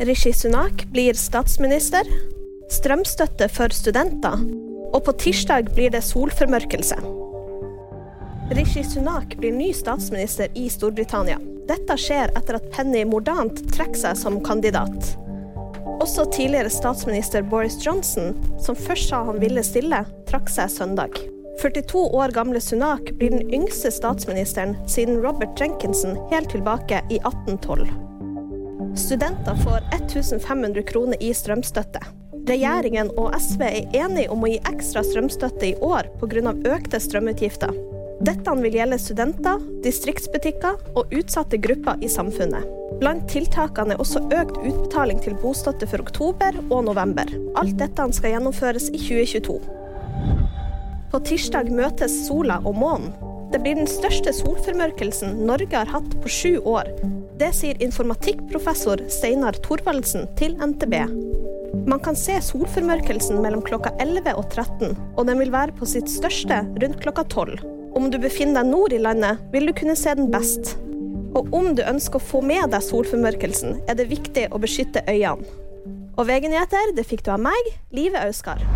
Rishi Sunak blir statsminister. Strømstøtte for studenter. Og på tirsdag blir det solformørkelse. Rishi Sunak blir ny statsminister i Storbritannia. Dette skjer etter at Penny Mordant trekker seg som kandidat. Også tidligere statsminister Boris Johnson, som først sa han ville stille, trakk seg søndag. 42 år gamle Sunak blir den yngste statsministeren siden Robert Jenkinson helt tilbake i 1812. Studenter får 1500 kroner i strømstøtte. Regjeringen og SV er enige om å gi ekstra strømstøtte i år pga. økte strømutgifter. Dette vil gjelde studenter, distriktsbutikker og utsatte grupper i samfunnet. Blant tiltakene er også økt utbetaling til bostøtte for oktober og november. Alt dette skal gjennomføres i 2022. På tirsdag møtes sola og månen. Det blir den største solformørkelsen Norge har hatt på sju år. Det sier informatikkprofessor Steinar Thorvaldsen til NTB. Man kan se solformørkelsen mellom klokka 11 og 13, og den vil være på sitt største rundt klokka 12. Om du befinner deg nord i landet, vil du kunne se den best. Og om du ønsker å få med deg solformørkelsen, er det viktig å beskytte øynene. Og VG-nyheter det fikk du av meg, Live Auskar.